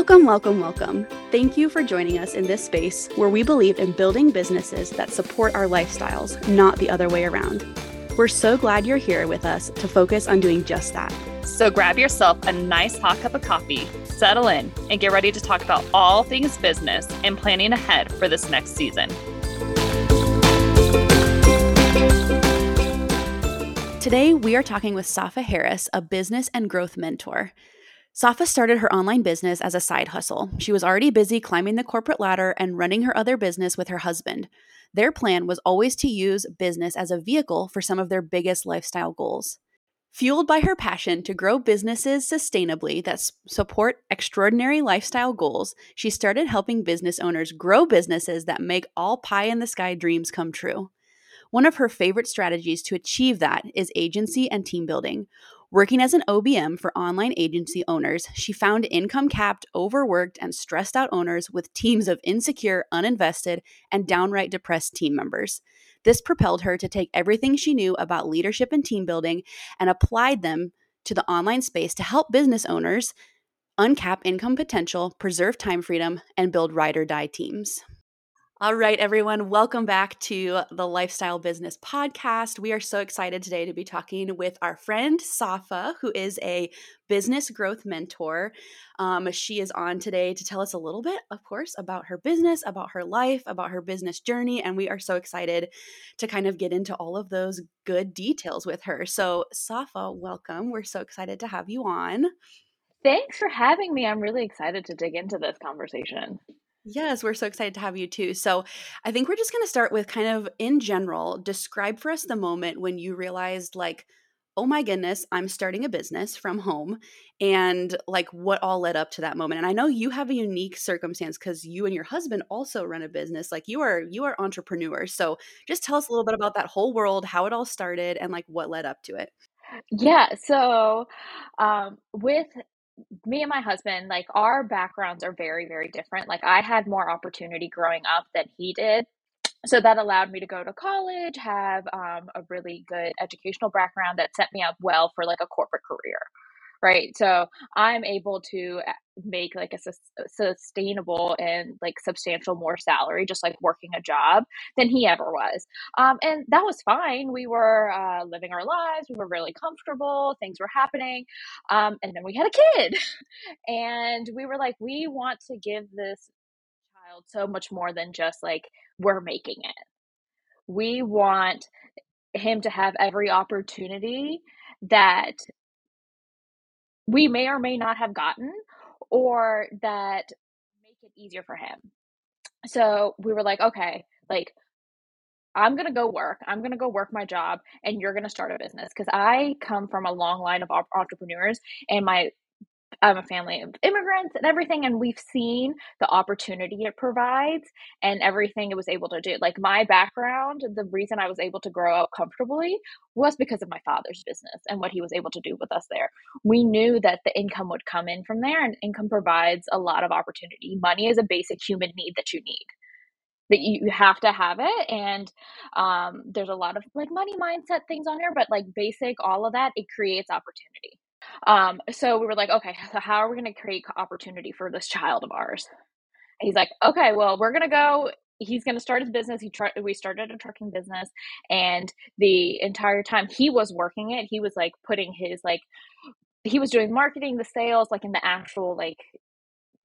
Welcome, welcome, welcome. Thank you for joining us in this space where we believe in building businesses that support our lifestyles, not the other way around. We're so glad you're here with us to focus on doing just that. So grab yourself a nice hot cup of coffee, settle in, and get ready to talk about all things business and planning ahead for this next season. Today, we are talking with Safa Harris, a business and growth mentor. Safa started her online business as a side hustle. She was already busy climbing the corporate ladder and running her other business with her husband. Their plan was always to use business as a vehicle for some of their biggest lifestyle goals. Fueled by her passion to grow businesses sustainably that support extraordinary lifestyle goals, she started helping business owners grow businesses that make all pie in the sky dreams come true. One of her favorite strategies to achieve that is agency and team building. Working as an OBM for online agency owners, she found income capped, overworked, and stressed out owners with teams of insecure, uninvested, and downright depressed team members. This propelled her to take everything she knew about leadership and team building and applied them to the online space to help business owners uncap income potential, preserve time freedom, and build ride or die teams. All right, everyone, welcome back to the Lifestyle Business Podcast. We are so excited today to be talking with our friend Safa, who is a business growth mentor. Um, she is on today to tell us a little bit, of course, about her business, about her life, about her business journey. And we are so excited to kind of get into all of those good details with her. So, Safa, welcome. We're so excited to have you on. Thanks for having me. I'm really excited to dig into this conversation. Yes, we're so excited to have you too. So, I think we're just going to start with kind of in general, describe for us the moment when you realized, like, oh my goodness, I'm starting a business from home, and like what all led up to that moment. And I know you have a unique circumstance because you and your husband also run a business. Like, you are you are entrepreneurs. So, just tell us a little bit about that whole world, how it all started, and like what led up to it. Yeah, so um, with me and my husband, like our backgrounds are very, very different. Like I had more opportunity growing up than he did. So that allowed me to go to college, have um, a really good educational background that set me up well for like a corporate career. Right. So I'm able to uh, make like a sus- sustainable and like substantial more salary, just like working a job than he ever was. Um, and that was fine. We were uh, living our lives. We were really comfortable. Things were happening. Um, and then we had a kid. and we were like, we want to give this child so much more than just like we're making it. We want him to have every opportunity that we may or may not have gotten or that make it easier for him. So we were like, okay, like I'm going to go work. I'm going to go work my job and you're going to start a business because I come from a long line of entrepreneurs and my I'm a family of immigrants and everything, and we've seen the opportunity it provides and everything it was able to do. Like my background, the reason I was able to grow up comfortably was because of my father's business and what he was able to do with us there. We knew that the income would come in from there, and income provides a lot of opportunity. Money is a basic human need that you need that you have to have it and um, there's a lot of like money mindset things on here but like basic all of that it creates opportunity um, so we were like, okay, so how are we going to create opportunity for this child of ours? And he's like, okay, well, we're going to go. He's going to start his business. He tried. We started a trucking business, and the entire time he was working it, he was like putting his like he was doing marketing, the sales, like in the actual like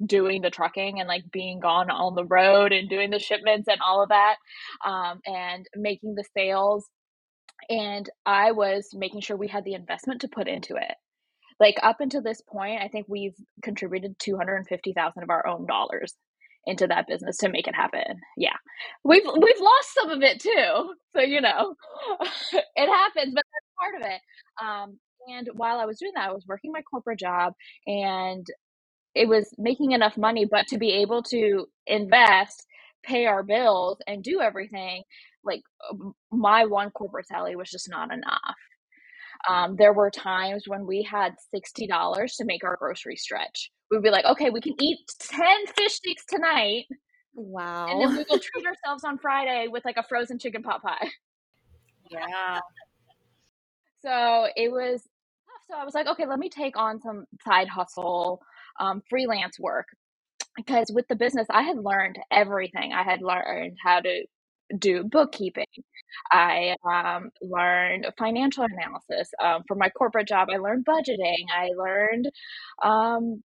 doing the trucking and like being gone on the road and doing the shipments and all of that, um, and making the sales. And I was making sure we had the investment to put into it like up until this point, I think we've contributed 250,000 of our own dollars into that business to make it happen. Yeah. We've we've lost some of it too. So, you know, it happens, but that's part of it. Um, and while I was doing that, I was working my corporate job and it was making enough money, but to be able to invest, pay our bills, and do everything, like my one corporate salary was just not enough. Um, there were times when we had $60 to make our grocery stretch. We'd be like, okay, we can eat 10 fish sticks tonight. Wow. And then we will treat ourselves on Friday with like a frozen chicken pot pie. Yeah. So it was So I was like, okay, let me take on some side hustle, um, freelance work. because with the business, I had learned everything. I had learned how to do bookkeeping. I um, learned financial analysis. Um, for my corporate job, I learned budgeting. I learned um,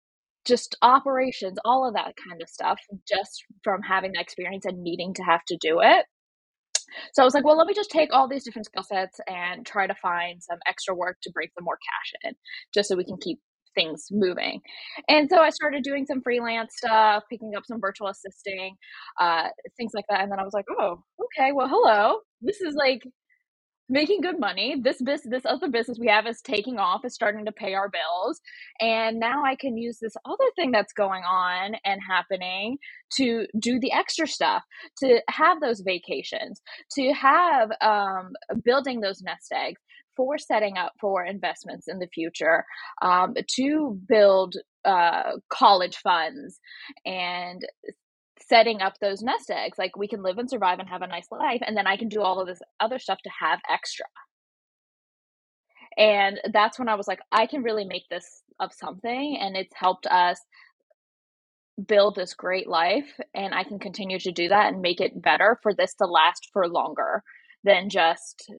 just operations, all of that kind of stuff, just from having that experience and needing to have to do it. So I was like, well, let me just take all these different skill sets and try to find some extra work to bring some more cash in, just so we can keep things moving. And so I started doing some freelance stuff, picking up some virtual assisting, uh, things like that. And then I was like, oh, okay, well, hello. This is like making good money. This business, this other business we have is taking off, is starting to pay our bills. And now I can use this other thing that's going on and happening to do the extra stuff, to have those vacations, to have um, building those nest eggs for setting up for investments in the future, um, to build uh, college funds and setting up those nest eggs. Like we can live and survive and have a nice life, and then I can do all of this other stuff to have extra. And that's when I was like, I can really make this of something, and it's helped us build this great life. And I can continue to do that and make it better for this to last for longer than just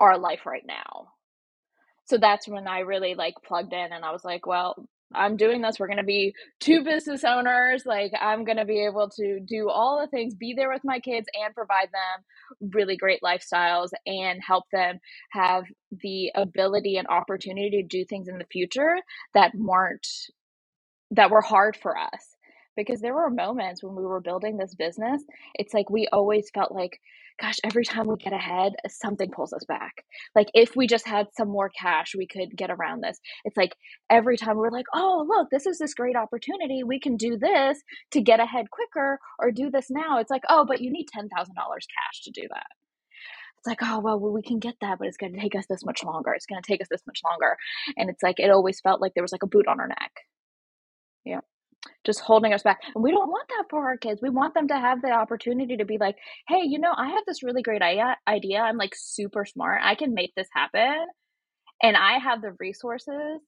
our life right now. So that's when I really like plugged in and I was like, well, I'm doing this. We're going to be two business owners. Like, I'm going to be able to do all the things, be there with my kids, and provide them really great lifestyles and help them have the ability and opportunity to do things in the future that weren't, that were hard for us. Because there were moments when we were building this business, it's like we always felt like, gosh, every time we get ahead, something pulls us back. Like if we just had some more cash, we could get around this. It's like every time we're like, oh, look, this is this great opportunity. We can do this to get ahead quicker or do this now. It's like, oh, but you need $10,000 cash to do that. It's like, oh, well, we can get that, but it's going to take us this much longer. It's going to take us this much longer. And it's like, it always felt like there was like a boot on our neck. Yeah just holding us back. And we don't want that for our kids. We want them to have the opportunity to be like, hey, you know, I have this really great idea. I'm like super smart. I can make this happen. And I have the resources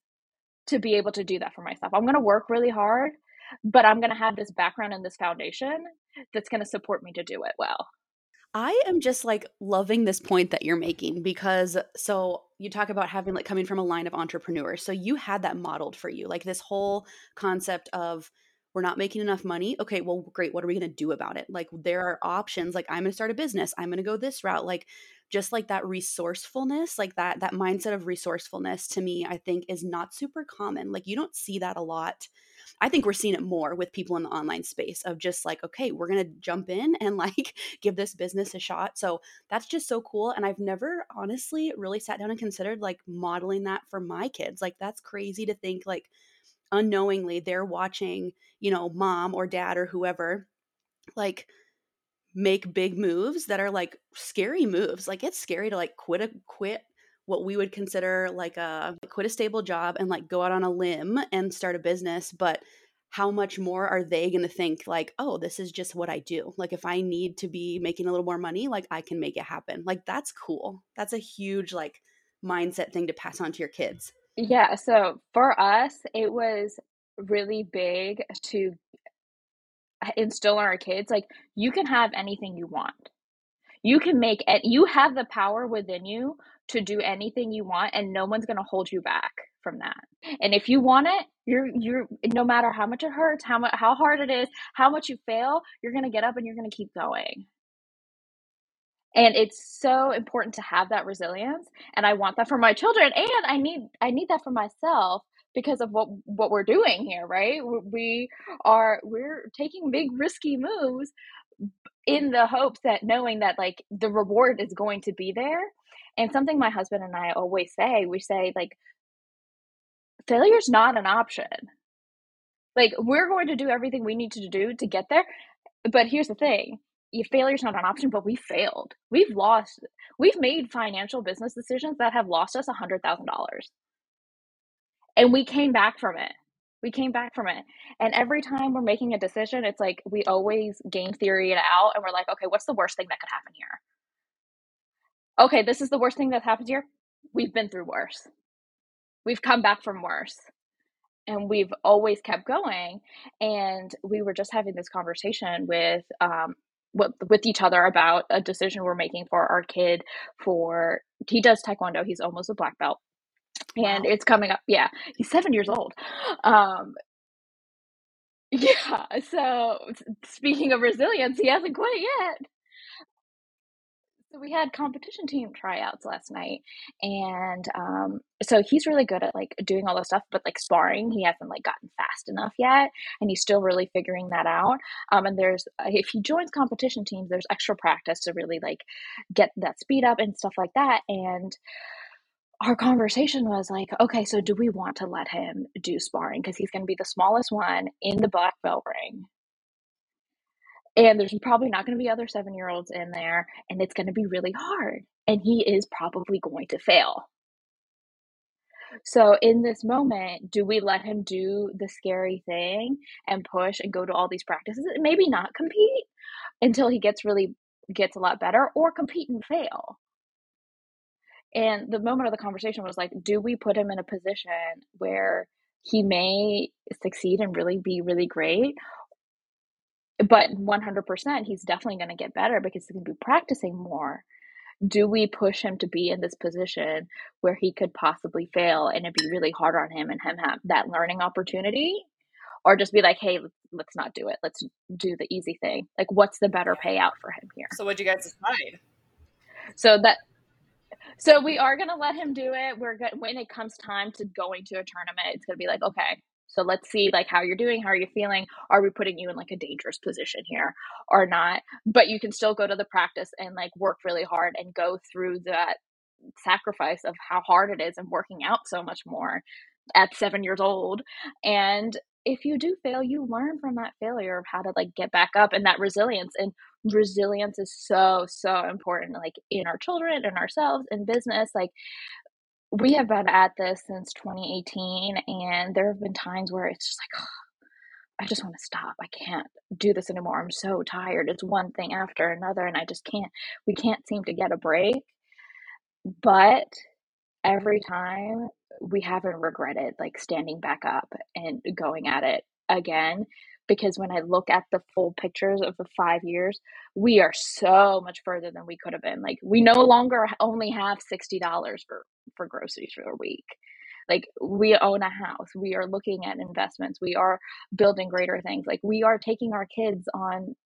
to be able to do that for myself. I'm going to work really hard, but I'm going to have this background and this foundation that's going to support me to do it well. I am just like loving this point that you're making because so you talk about having like coming from a line of entrepreneurs. So you had that modeled for you, like this whole concept of we're not making enough money. Okay, well, great. What are we going to do about it? Like, there are options. Like, I'm going to start a business. I'm going to go this route. Like, just like that resourcefulness, like that that mindset of resourcefulness to me, I think is not super common. Like, you don't see that a lot I think we're seeing it more with people in the online space of just like, okay, we're going to jump in and like give this business a shot. So that's just so cool. And I've never honestly really sat down and considered like modeling that for my kids. Like, that's crazy to think like unknowingly they're watching, you know, mom or dad or whoever like make big moves that are like scary moves. Like it's scary to like quit a quit what we would consider like a quit a stable job and like go out on a limb and start a business but how much more are they going to think like oh this is just what i do. Like if i need to be making a little more money like i can make it happen. Like that's cool. That's a huge like mindset thing to pass on to your kids. Yeah so for us it was really big to uh, instill in our kids like you can have anything you want you can make it you have the power within you to do anything you want and no one's going to hold you back from that. And if you want it, you're you're no matter how much it hurts, how much how hard it is, how much you fail, you're going to get up and you're going to keep going. And it's so important to have that resilience and I want that for my children and I need I need that for myself because of what what we're doing here, right? We are we're taking big risky moves in the hopes that knowing that like the reward is going to be there and something my husband and I always say, we say, like, failure's not an option. Like, we're going to do everything we need to do to get there. But here's the thing failure's not an option, but we failed. We've lost, we've made financial business decisions that have lost us a $100,000. And we came back from it. We came back from it. And every time we're making a decision, it's like we always game theory it out and we're like, okay, what's the worst thing that could happen here? okay, this is the worst thing that happened here. We've been through worse. We've come back from worse. and we've always kept going. And we were just having this conversation with um, with, with each other about a decision we're making for our kid. For he does taekwondo, he's almost a black belt, and wow. it's coming up. Yeah, he's seven years old. Um, yeah. So speaking of resilience, he hasn't quit yet. So we had competition team tryouts last night, and um, so he's really good at like doing all this stuff, but like sparring, he hasn't like gotten fast enough yet, and he's still really figuring that out. Um, and there's if he joins competition teams, there's extra practice to really like get that speed up and stuff like that. And our conversation was like, okay, so do we want to let him do sparring? Because he's going to be the smallest one in the black belt ring. And there's probably not going to be other seven year olds in there and it's going to be really hard and he is probably going to fail. So in this moment do we let him do the scary thing and push and go to all these practices? And maybe not compete until he gets really gets a lot better or compete and fail and the moment of the conversation was like do we put him in a position where he may succeed and really be really great? But 100% he's definitely going to get better because he's going to be practicing more. Do we push him to be in this position where he could possibly fail and it'd be really hard on him and him have that learning opportunity? Or just be like hey let's not do it. Let's do the easy thing. Like what's the better payout for him here? So what'd you guys decide? So that so we are going to let him do it we're good when it comes time to going to a tournament it's going to be like okay so let's see like how you're doing, how are you feeling? Are we putting you in like a dangerous position here or not? But you can still go to the practice and like work really hard and go through that sacrifice of how hard it is and working out so much more at 7 years old. And if you do fail, you learn from that failure of how to like get back up and that resilience and resilience is so so important like in our children and ourselves in business like we have been at this since 2018 and there have been times where it's just like oh, i just want to stop i can't do this anymore i'm so tired it's one thing after another and i just can't we can't seem to get a break. But every time we haven't regretted like standing back up and going at it again because when I look at the full pictures of the five years, we are so much further than we could have been. Like we no longer only have sixty dollars for for groceries for a week. Like we own a house, we are looking at investments, we are building greater things. Like we are taking our kids on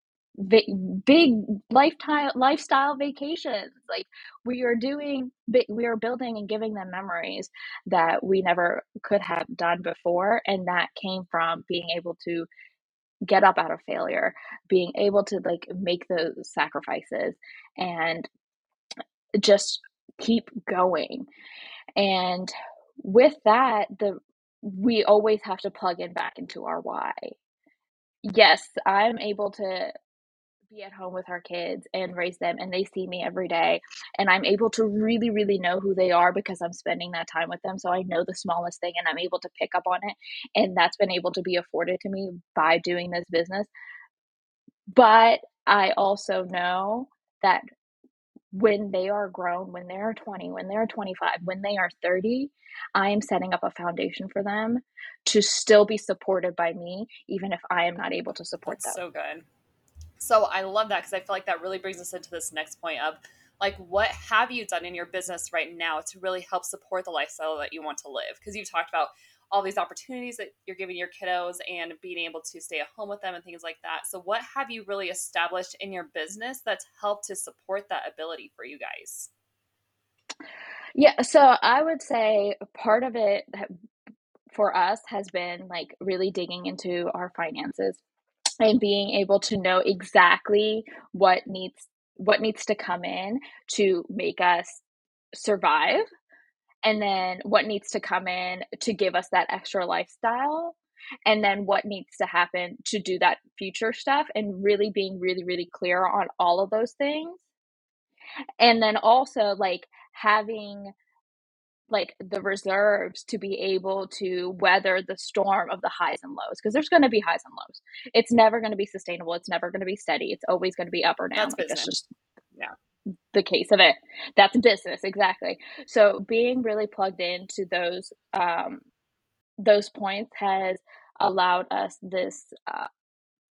big lifetime lifestyle vacations like we are doing we are building and giving them memories that we never could have done before and that came from being able to get up out of failure being able to like make those sacrifices and just keep going. And with that the we always have to plug in back into our why. Yes i'm able to be at home with our kids and raise them and they see me every day and i'm able to really really know who they are because i'm spending that time with them so i know the smallest thing and i'm able to pick up on it and that's been able to be afforded to me by doing this business but i also know that when they are grown, when they're 20, when they're 25, when they are 30, I am setting up a foundation for them to still be supported by me, even if I am not able to support That's them. So good. So I love that because I feel like that really brings us into this next point of like what have you done in your business right now to really help support the lifestyle that you want to live? Because you've talked about all these opportunities that you're giving your kiddos and being able to stay at home with them and things like that. So what have you really established in your business that's helped to support that ability for you guys? Yeah, so I would say part of it for us has been like really digging into our finances and being able to know exactly what needs what needs to come in to make us survive and then what needs to come in to give us that extra lifestyle and then what needs to happen to do that future stuff and really being really really clear on all of those things. And then also like having like the reserves to be able to weather the storm of the highs and lows because there's going to be highs and lows. It's never going to be sustainable. It's never going to be steady. It's always going to be up or down. That's business. Just yeah the case of it. That's business exactly. So being really plugged into those um those points has allowed us this uh,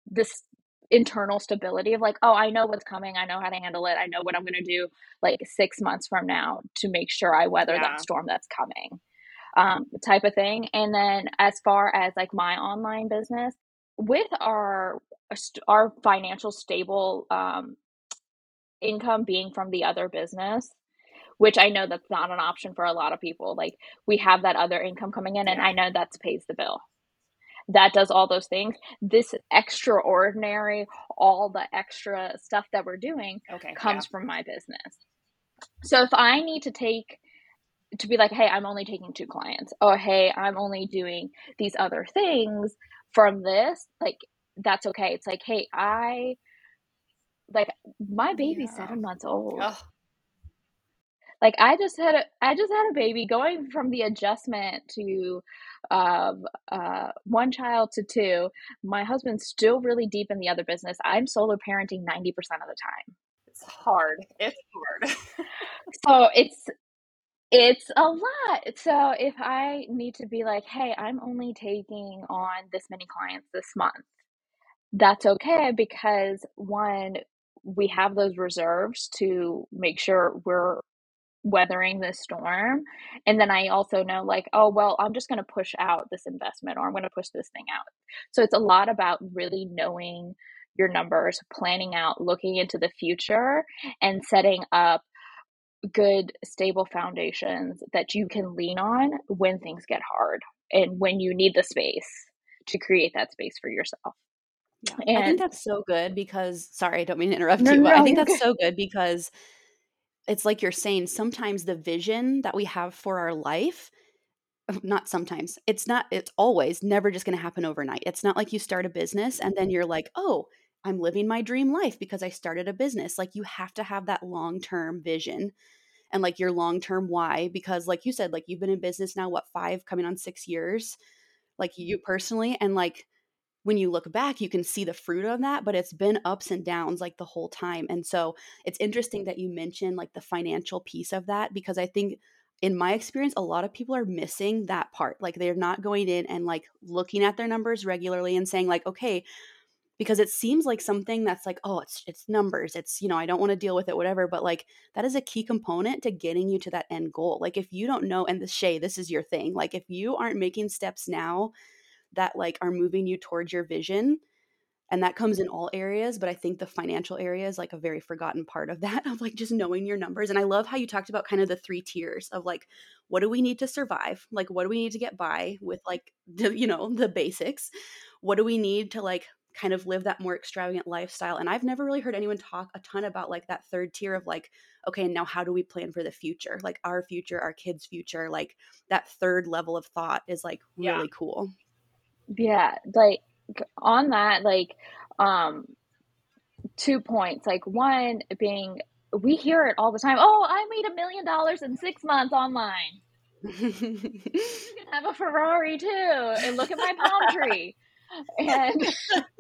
this internal stability of like oh i know what's coming. I know how to handle it. I know what i'm going to do like six months from now to make sure i weather yeah. that storm that's coming. Um, type of thing. And then as far as like my online business with our our financial stable um, income being from the other business which i know that's not an option for a lot of people like we have that other income coming in and i know that pays the bill that does all those things. This extraordinary, all the extra stuff that we're doing okay, comes yeah. from my business. So if I need to take to be like, hey, I'm only taking two clients, or hey, I'm only doing these other things from this, like that's okay. It's like, hey, I like my baby's yeah. seven months old. Like I just had a I just had a baby going from the adjustment to of uh, one child to two. My husband's still really deep in the other business. I'm solo parenting 90% of the time. It's hard. It's hard. so it's it's a lot. So if I need to be like, hey, I'm only taking on this many clients this month, that's okay because one, we have those reserves to make sure we're weathering this storm. And then I also know, like, oh, well, I'm just going to push out this investment or I'm going to push this thing out. So it's a lot about really knowing your numbers, planning out, looking into the future, and setting up good, stable foundations that you can lean on when things get hard and when you need the space to create that space for yourself. Yeah. And I think that's so good because sorry, I don't mean to interrupt no, you, but no, I think that's so good because it's like you're saying sometimes the vision that we have for our life not sometimes it's not it's always never just going to happen overnight. It's not like you start a business and then you're like oh i'm living my dream life because i started a business. Like you have to have that long-term vision and like your long-term why because like you said like you've been in business now what 5 coming on 6 years like you personally and like when you look back, you can see the fruit of that, but it's been ups and downs like the whole time. And so it's interesting that you mentioned like the financial piece of that because I think in my experience, a lot of people are missing that part. Like they're not going in and like looking at their numbers regularly and saying, like, okay, because it seems like something that's like, oh, it's it's numbers. It's, you know, I don't want to deal with it, whatever. But like that is a key component to getting you to that end goal. Like if you don't know, and the Shay, this is your thing. Like if you aren't making steps now that like are moving you towards your vision and that comes in all areas but i think the financial area is like a very forgotten part of that of like just knowing your numbers and i love how you talked about kind of the three tiers of like what do we need to survive? Like what do we need to get by with like the you know the basics? What do we need to like kind of live that more extravagant lifestyle? And i've never really heard anyone talk a ton about like that third tier of like okay now how do we plan for the future? Like our future our kids future like that third level of thought is like really yeah. cool yeah, like on that, like, um, two points. Like, one being, we hear it all the time. Oh, I made a million dollars in six months online. you can have a Ferrari too, and look at my palm tree. And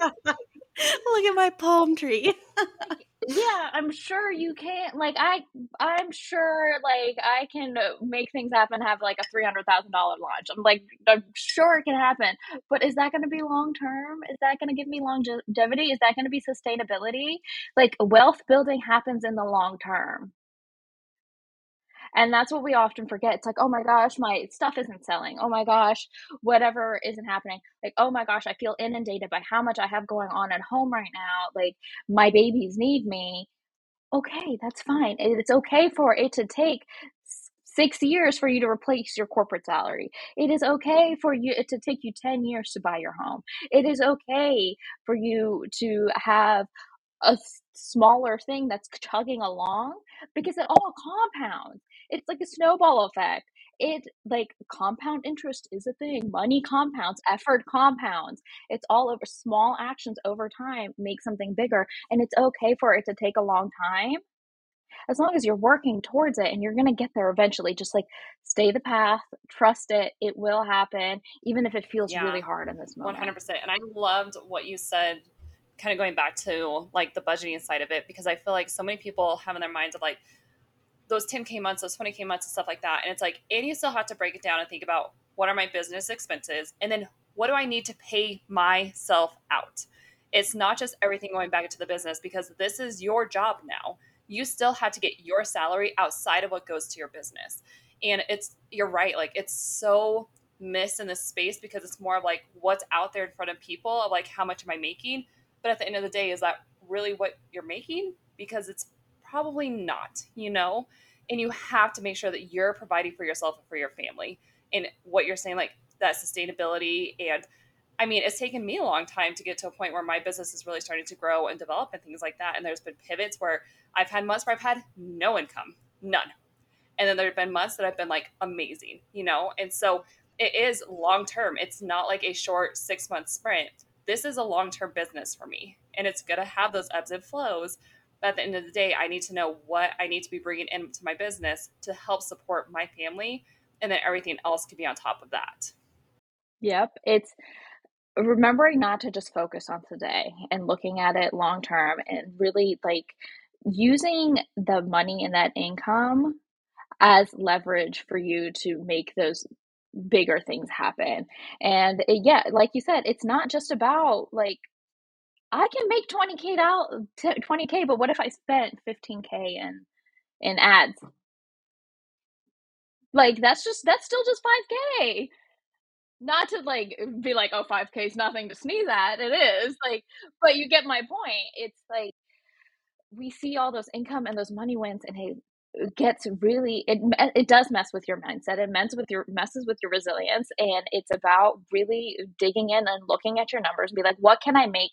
look at my palm tree yeah i'm sure you can't like i i'm sure like i can make things happen have like a $300000 launch. I'm like i'm sure it can happen but is that going to be long term? Is that going to give me longevity? Is that going to be sustainability? Like wealth building happens in the long term and that's what we often forget. It's like, oh my gosh, my stuff isn't selling. Oh my gosh, whatever isn't happening. Like, oh my gosh, I feel inundated by how much I have going on at home right now. Like, my babies need me. Okay, that's fine. It's okay for it to take six years for you to replace your corporate salary. It is okay for you to take you 10 years to buy your home. It is okay for you to have a smaller thing that's chugging along because it all compounds. It's like a snowball effect. It like compound interest is a thing. Money compounds, effort compounds. It's all over small actions over time make something bigger. And it's okay for it to take a long time as long as you're working towards it and you're going to get there eventually just like stay the path trust it it will happen even if it feels yeah, really hard in this moment 100% and i loved what you said kind of going back to like the budgeting side of it because I feel like so many people have in their minds of like those 10k months, those 20k months and stuff like that. And it's like, and you still have to break it down and think about what are my business expenses, and then what do I need to pay myself out? It's not just everything going back into the business because this is your job now. You still have to get your salary outside of what goes to your business. And it's, you're right, like it's so missed in this space because it's more of like what's out there in front of people of like how much am I making? But at the end of the day, is that really what you're making? Because it's probably not, you know? And you have to make sure that you're providing for yourself and for your family. And what you're saying, like that sustainability and I mean, it's taken me a long time to get to a point where my business is really starting to grow and develop and things like that. And there's been pivots where I've had months where I've had no income, none. And then there have been months that I've been like amazing, you know? And so it is long term. It's not like a short six month sprint. This is a long term business for me. And it's going to have those ebbs and flows. But at the end of the day, I need to know what I need to be bringing into my business to help support my family. And then everything else can be on top of that. Yep. It's remembering not to just focus on today and looking at it long term and really like using the money and that income as leverage for you to make those bigger things happen. And it, yeah, like you said, it's not just about like I can make 20k out 20k, but what if I spent 15k in in ads? Like that's just that's still just 5k not to like be like oh 5k is nothing to sneeze at it is like but you get my point it's like we see all those income and those money wins and it gets really it it does mess with your mindset it messes with your messes with your resilience and it's about really digging in and looking at your numbers and be like what can i make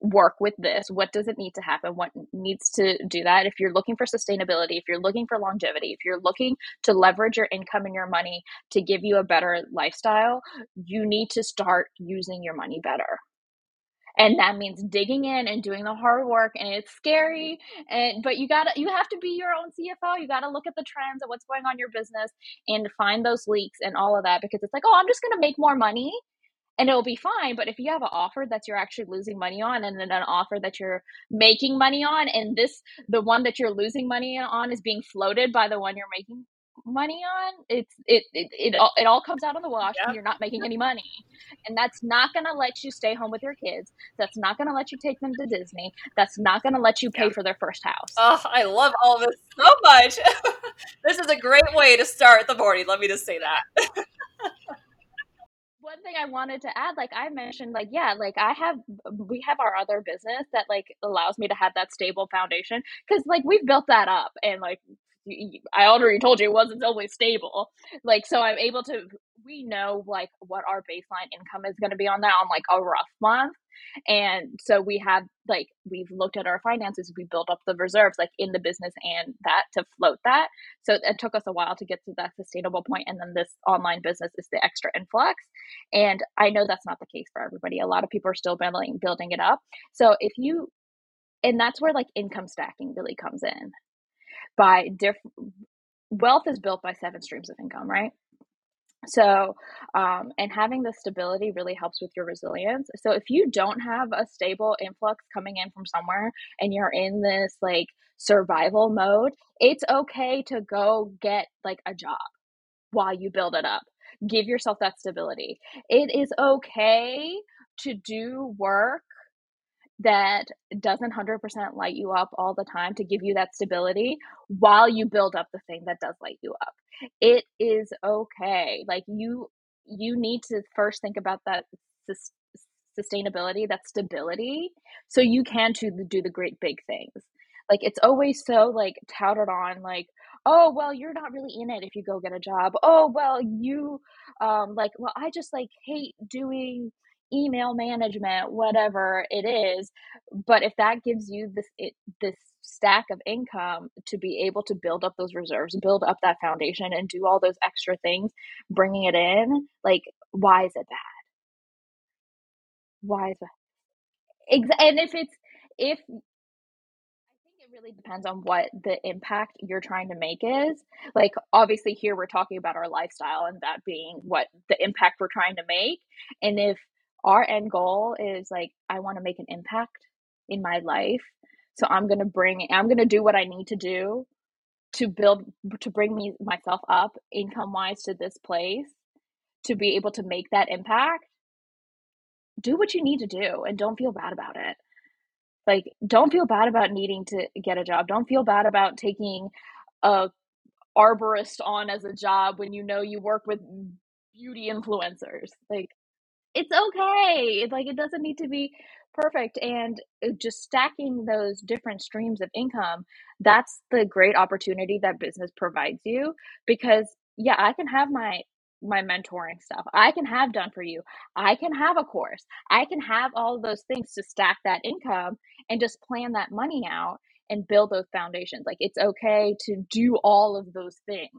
work with this? What does it need to happen? What needs to do that? If you're looking for sustainability if you're looking for longevity if you're looking to leverage your income and your money to give you a better lifestyle you need to start using your money better. And that means digging in and doing the hard work and it's scary and but you gotta you have to be your own cfo you gotta look at the trends and what's going on in your business and find those leaks and all of that because it's like oh i'm just gonna make more money and it'll be fine. But if you have an offer that you're actually losing money on, and then an offer that you're making money on, and this the one that you're losing money on is being floated by the one you're making money on, it's it it it all, it all comes out of the wash, and you're not making any money, and that's not going to let you stay home with your kids. That's not going to let you take them to Disney. That's not going to let you pay yeah. for their first house. Oh, I love all this so much. this is a great way to start the morning. Let me just say that one thing I wanted to add, like I mentioned, like, yeah, like I have, we have our other business that like allows me to have that stable foundation because like we've built that up and like I already told you it wasn't always stable. Like, so I'm able to, we know like what our baseline income is going to be on that on like a rough month. And so we have like, we've looked at our finances, we built up the reserves like in the business and that to float that. So it took us a while to get to that sustainable. And then this online business is the extra influx. And I know that's not the case for everybody. A lot of people are still building, building it up. So if you, and that's where like income stacking really comes in by different wealth is built by seven streams of income, right? So, um, and having the stability really helps with your resilience. So, if you don't have a stable influx coming in from somewhere and you're in this like survival mode, it's okay to go get like a job while you build it up. Give yourself that stability. It is okay to do work that doesn't 100% light you up all the time to give you that stability while you build up the thing that does light you up. It is okay. Like you you need to first think about that sustainability, that stability so you can to do the great big things. Like it's always so like touted on like oh well you're not really in it if you go get a job. Oh well you um like well I just like hate doing email management, whatever it is. But if that gives you this it, this stack of income to be able to build up those reserves, build up that foundation, and do all those extra things, bringing it in, like why is it bad? Why is? Exa- and if it's if I think it really depends on what the impact you're trying to make is. Like, obviously, here we're talking about our lifestyle and that being what the impact we're trying to make. And if our end goal is like I want to make an impact in my life. So I'm going to bring I'm going to do what I need to do to build to bring me myself up income wise to this place to be able to make that impact, do what you need to do and don't feel bad about it. Like, don't feel bad about needing to get a job. Don't feel bad about taking a arborist on as a job when you know you work with beauty influencers. Like, it's okay. It's like it doesn't need to be perfect and uh, just stacking those different streams of income that's the great opportunity that business provides you because yeah i can have my my mentoring stuff i can have done for you i can have a course i can have all of those things to stack that income and just plan that money out and build those foundations like it's okay to do all of those things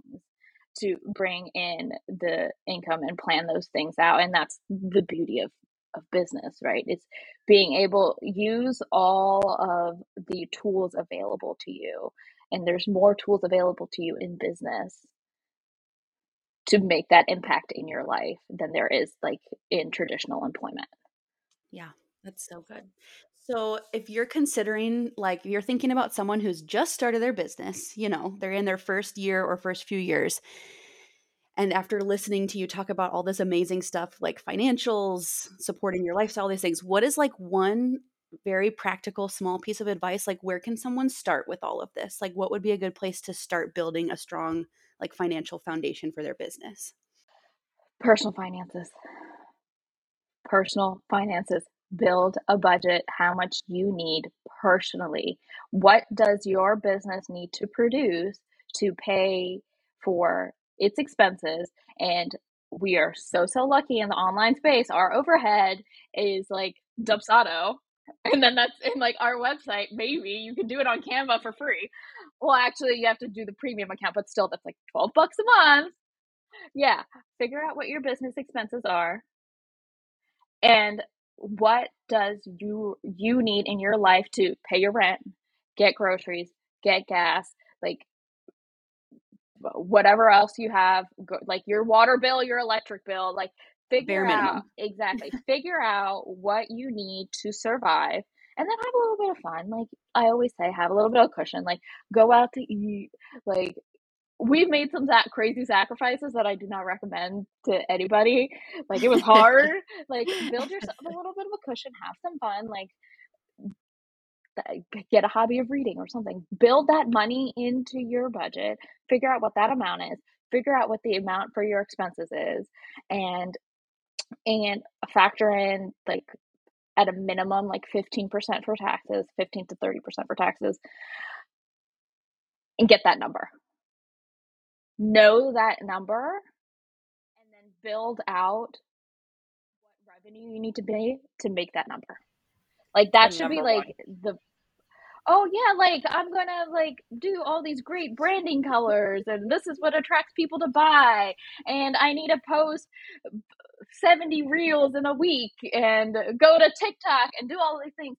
to bring in the income and plan those things out and that's the beauty of of business right? It's being able use all of the tools available to you and there's more tools available to you in business to make that impact in your life than there is like in traditional employment. Yeah that's so good so, if you're considering, like, you're thinking about someone who's just started their business, you know, they're in their first year or first few years, and after listening to you talk about all this amazing stuff like financials, supporting your lifestyle, these things, what is like one very practical small piece of advice? Like, where can someone start with all of this? Like, what would be a good place to start building a strong, like, financial foundation for their business? Personal finances. Personal finances. Build a budget, how much you need personally. What does your business need to produce to pay for its expenses? And we are so so lucky in the online space our overhead is like dubsado and then that's in like our website maybe you can do it on canva for free. Well actually you have to do the premium account but still that's like 12 bucks a month. Yeah figure out what your business expenses are and what does you you need in your life to pay your rent get groceries get gas like whatever else you have, go, like your water bill, your electric bill, like figure out exactly figure out what you need to survive and then have a little bit of fun like i always say have a little bit of cushion like go out to eat like we've made some that crazy sacrifices that i do not recommend to anybody. Like it was hard. Like build yourself a little bit of a cushion have some fun like get a hobby of reading or something. Build that money into your budget, figure out what that amount is, figure out what the amount for your expenses is, and and factor in like at a minimum like 15% for taxes, 15 to 30% for taxes, and get that number. Know that number and then build out what revenue you need to pay to make that number. Like that should be like one. the oh yeah, like I'm gonna like do all these great branding colors and this is what attracts people to buy and I need to post 70 reels in a week and go to TikTok and do all these things.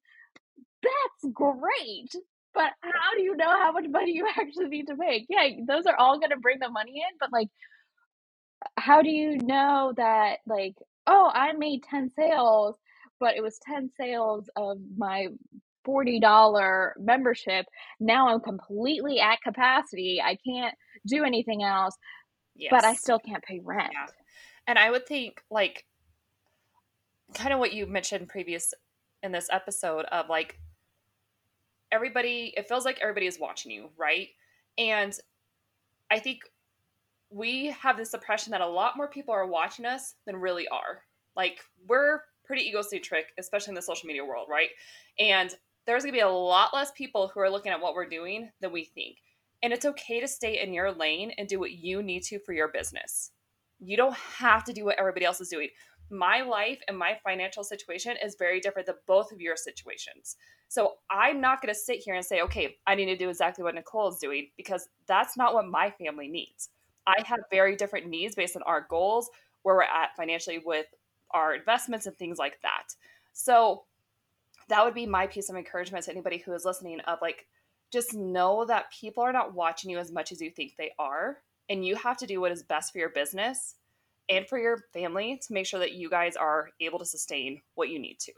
That's great. But how do you know how much money you actually need to make? Yeah, those are all gonna bring the money in, but like how do you know that like, oh, I made 10 sales but it was 10 sales of my $40 membership. Now I'm completely at capacity. I can't do anything else, yes. but I still can't pay rent. Yeah. And I would think, like, kind of what you mentioned previous in this episode of like, everybody, it feels like everybody is watching you, right? And I think we have this impression that a lot more people are watching us than really are. Like, we're pretty egocentric, especially in the social media world, right? And there's going to be a lot less people who are looking at what we're doing than we think. And it's okay to stay in your lane and do what you need to for your business. You don't have to do what everybody else is doing. My life and my financial situation is very different than both of your situations. So I'm not going to sit here and say, okay, I need to do exactly what Nicole is doing because that's not what my family needs. I have very different needs based on our goals, where we're at financially with our investments and things like that. So that would be my piece of encouragement to anybody who is listening of like just know that people are not watching you as much as you think they are and you have to do what is best for your business and for your family to make sure that you guys are able to sustain what you need to.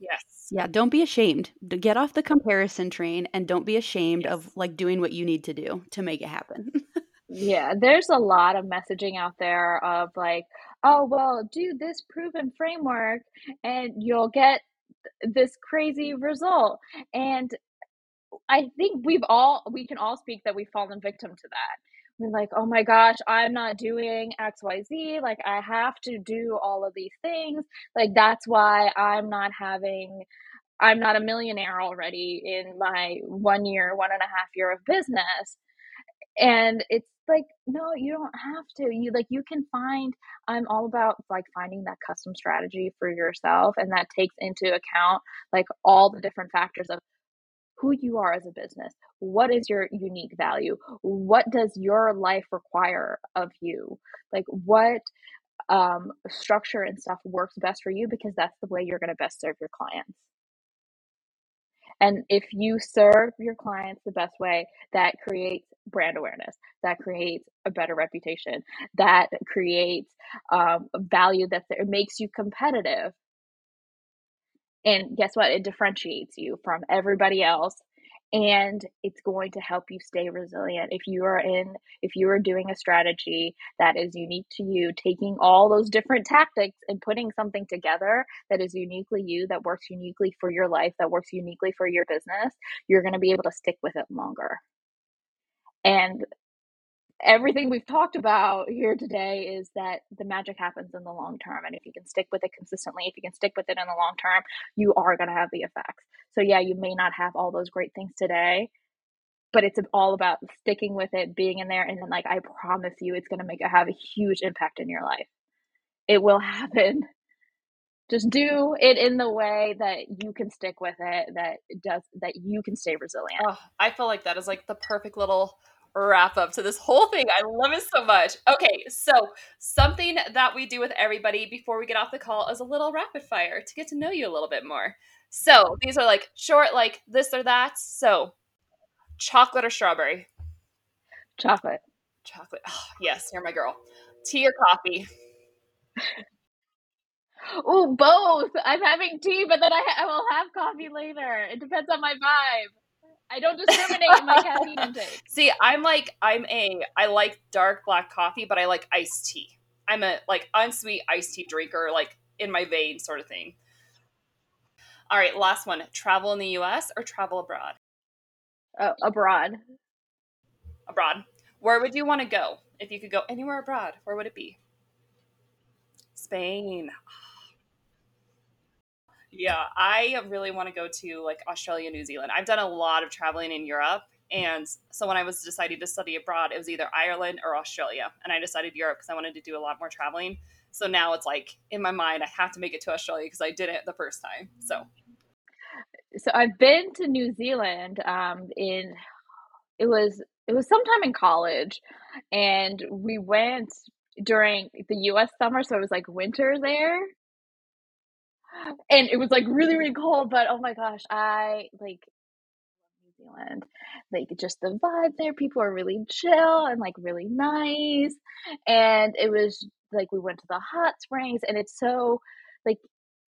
Yes. Yeah, don't be ashamed. Get off the comparison train and don't be ashamed yes. of like doing what you need to do to make it happen. Yeah, there's a lot of messaging out there of like, oh, well, do this proven framework and you'll get this crazy result. And I think we've all, we can all speak that we've fallen victim to that. Like, oh my gosh, I'm not doing XYZ. Like, I have to do all of these things. Like, that's why I'm not having I'm not a millionaire already in my one year, one and a half year of business. And it's like, no, you don't have to. You like, you can find, I'm all about like finding that custom strategy for yourself. And that takes into account like all the different factors of who you are as a business. What is your unique value? What does your life require of you? Like, what um, structure and stuff works best for you because that's the way you're going to best serve your clients. And if you serve your clients the best way, that creates brand awareness, that creates a better reputation, that creates um, value that makes you competitive. And guess what? It differentiates you from everybody else and it's going to help you stay resilient if you are in if you are doing a strategy that is unique to you taking all those different tactics and putting something together that is uniquely you that works uniquely for your life that works uniquely for your business you're going to be able to stick with it longer and everything we've talked about here today is that the magic happens in the long term. And if you can stick with it consistently, if you can stick with it in the long term, you are going to have the effects. So, yeah, you may not have all those great things today, but it's all about sticking with it, being in there. And then, like, I promise you, it's going to make it have a huge impact in your life. It will happen. Just do it in the way that you can stick with it, that does that you can stay resilient. Oh, I feel like that is like the perfect little wrap up to this whole thing. I love it so much. Okay, so something that we do with everybody before we get off the call is a little rapid fire to get to know you a little bit more. So these are like short, like this or that. So chocolate or strawberry? Chocolate. Chocolate. Oh, yes, you're my girl. Tea or coffee? Oh, both. I'm having tea, but then I, I will have coffee later. It depends on my vibe. I don't discriminate in my caffeine intake. See, I'm like I'm a I like dark black coffee, but I like iced tea. I'm a like unsweet iced tea drinker, like in my vein sort of thing. All right, last one. Travel in the US or travel abroad? Uh, abroad. Abroad. Where would you want to go? If you could go anywhere abroad, where would it be? Spain. Yeah, I really want to go to like Australia, New Zealand. I've done a lot of traveling in Europe. And so when I was deciding to study abroad, it was either Ireland or Australia. And I decided Europe because I wanted to do a lot more traveling. So now it's like in my mind, I have to make it to Australia because I did it the first time. So, so I've been to New Zealand. Um, in it was it was sometime in college, and we went during the U.S. summer, so it was like winter there and it was like really really cold but oh my gosh i like new zealand like just the vibe there people are really chill and like really nice and it was like we went to the hot springs and it's so like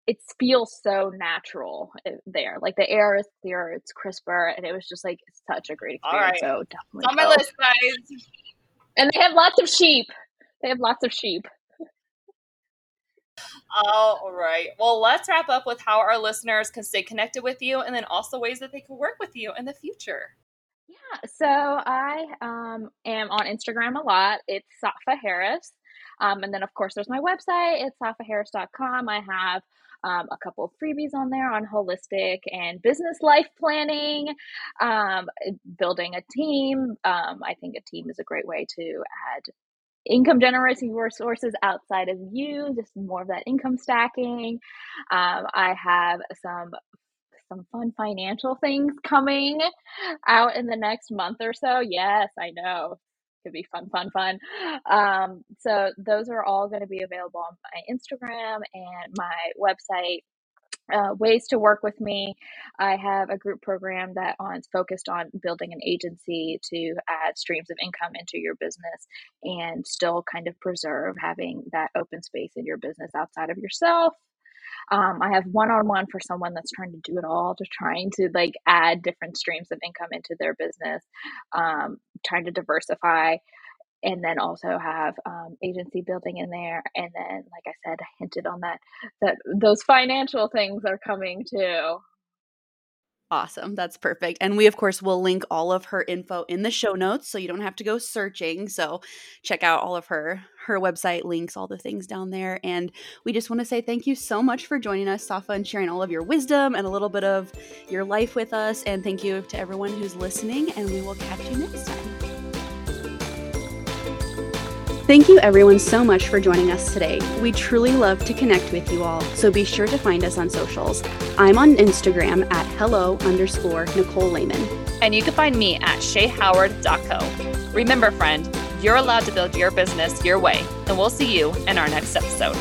it feels so natural eh, there. Like the air is clear, it's crisper, and it was just like such a great experience. So definitely on my list, guys. And they have lots of sheep. They have lots of sheep. All right. Well, let's wrap up with how our listeners can stay connected with you and then also ways that they can work with you in the future. Yeah. So I um, am on Instagram a lot. It's Safa Harris. Um, and then, of course, there's my website. It's safaharris.com. I have um, a couple of freebies on there on holistic and business life planning, um, building a team. Um, I think a team is a great way to add income generating resources outside of you, just more of that income stacking. Um, I have some some fun financial things coming out in the next month or so. Yes, I know. Could be fun, fun, fun. Um, so those are all going to be available on my Instagram and my website uh, ways to work with me. I have a group program that on focused on building an agency to add streams of income into your business and still kind of preserve having that open space in your business outside of yourself. Um, I have one on one for someone that's trying to do it all, to trying to like add different streams of income into their business, um, trying to diversify and then also have um, agency building in there. And then, like I said, I hinted on that that those financial things are coming too. Awesome. That's perfect. And we, of course, will link all of her info in the show notes so you don't have to go searching. So check out all of her her website links, all the things down there. And we just want to say thank you so much for joining us, Safa, and sharing all of your wisdom and a little bit of your life with us. And thank you to everyone who's listening. And we will catch you next time. Thank you everyone so much for joining us today. We truly love to connect with you all, so be sure to find us on socials. I'm on Instagram at hello underscore Nicole Lehman. And you can find me at shayhoward.co. Remember, friend, you're allowed to build your business your way, and we'll see you in our next episode.